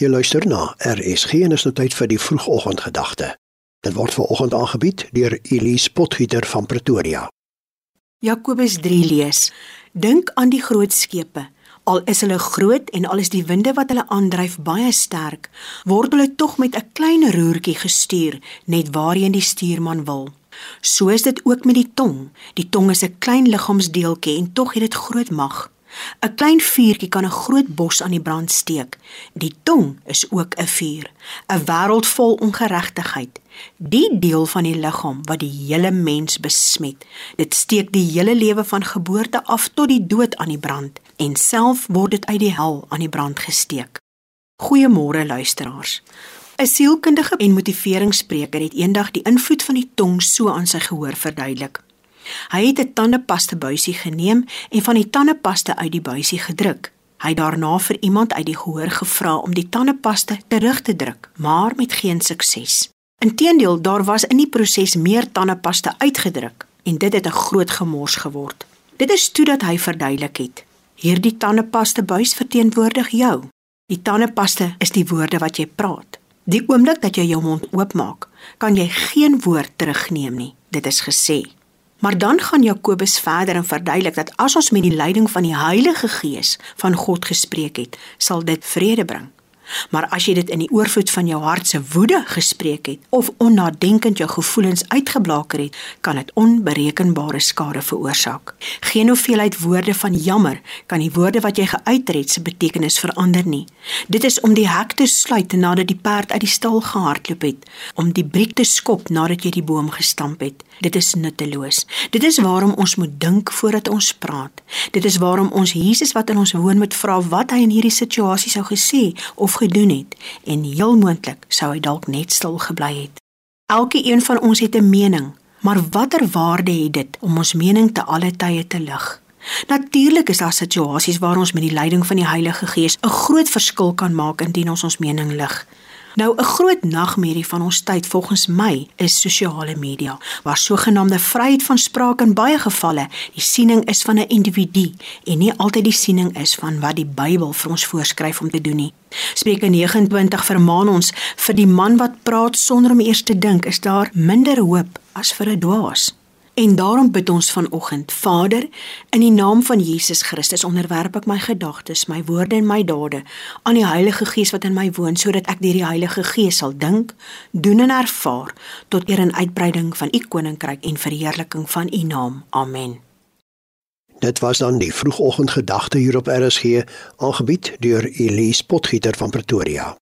Jy luister na RSG en is nou tyd vir die vroegoggendgedagte. Dit word veraloggend aangebied deur Elise Potgieter van Pretoria. Jakobus 3 lees: Dink aan die groot skepe. Al is hulle groot en al is die winde wat hulle aandryf baie sterk, word hulle tog met 'n klein roertjie gestuur net waarheen die stuurman wil. So is dit ook met die tong. Die tong is 'n klein liggaamsdeeltjie en tog het dit groot mag. 'n Klein vuurtjie kan 'n groot bos aan die brand steek. Die tong is ook 'n vuur, 'n wêreld vol ongeregtigheid. Die deel van die liggaam wat die hele mens besmet. Dit steek die hele lewe van geboorte af tot die dood aan die brand en self word dit uit die hel aan die brand gesteek. Goeiemôre luisteraars. 'n Sielkundige en motiveringsspreker het eendag die invloed van die tong so aan sy gehoor verduidelik. Hy het 'n tandepastebuisie geneem en van die tandepaste uit die buisie gedruk. Hy het daarna vir iemand uit die gehoor gevra om die tandepaste terug te druk, maar met geen sukses. Inteendeel, daar was in die proses meer tandepaste uitgedruk en dit het 'n groot gemors geword. Dit is toe dat hy verduidelik het: "Hierdie tandepastebuis verteenwoordig jou. Die tandepaste is die woorde wat jy praat. Die oomblik dat jy jou mond oopmaak, kan jy geen woord terugneem nie. Dit is gesê." Maar dan gaan Jakobus verder en verduidelik dat as ons met die leiding van die Heilige Gees van God gespreek het, sal dit vrede bring. Maar as jy dit in die oorvloed van jou hart se woede gespreek het of onnadenkend jou gevoelens uitgeblaker het, kan dit onberekenbare skade veroorsaak. Geen hoeveelheid woorde van jammer kan die woorde wat jy geuit het se betekenis verander nie. Dit is om die hek te sluit nadat die perd uit die stal gehardloop het, om die briek te skop nadat jy die boom gestamp het. Dit is nutteloos. Dit is waarom ons moet dink voordat ons praat. Dit is waarom ons Jesus wat in ons woon moet vra wat hy in hierdie situasie sou gesê of gedoen het en heel moontlik sou hy dalk net stil gebly het. Elke een van ons het 'n mening, maar watter waarde het dit om ons mening te alle tye te lig? Natuurlik is daar situasies waar ons met die leiding van die Heilige Gees 'n groot verskil kan maak indien ons ons mening lig. Nou 'n groot nagmerrie van ons tyd volgens my is sosiale media, waar sogenaamde vryheid van spraak in baie gevalle die siening is van 'n individu en nie altyd die siening is van wat die Bybel vir ons voorskryf om te doen nie. Spreuke 29 vermaan ons vir die man wat praat sonder om eers te dink, is daar minder hoop as vir 'n dwaas. En daarom bid ons vanoggend, Vader, in die naam van Jesus Christus onderwerp ek my gedagtes, my woorde en my dade aan die Heilige Gees wat in my woon, sodat ek deur die Heilige Gees sal dink, doen en ervaar tot eer en uitbreiding van u koninkryk en verheerliking van u naam. Amen. Dit was dan die vroegoggendgedagte hier op RSG, aangebied deur Elise Potgieter van Pretoria.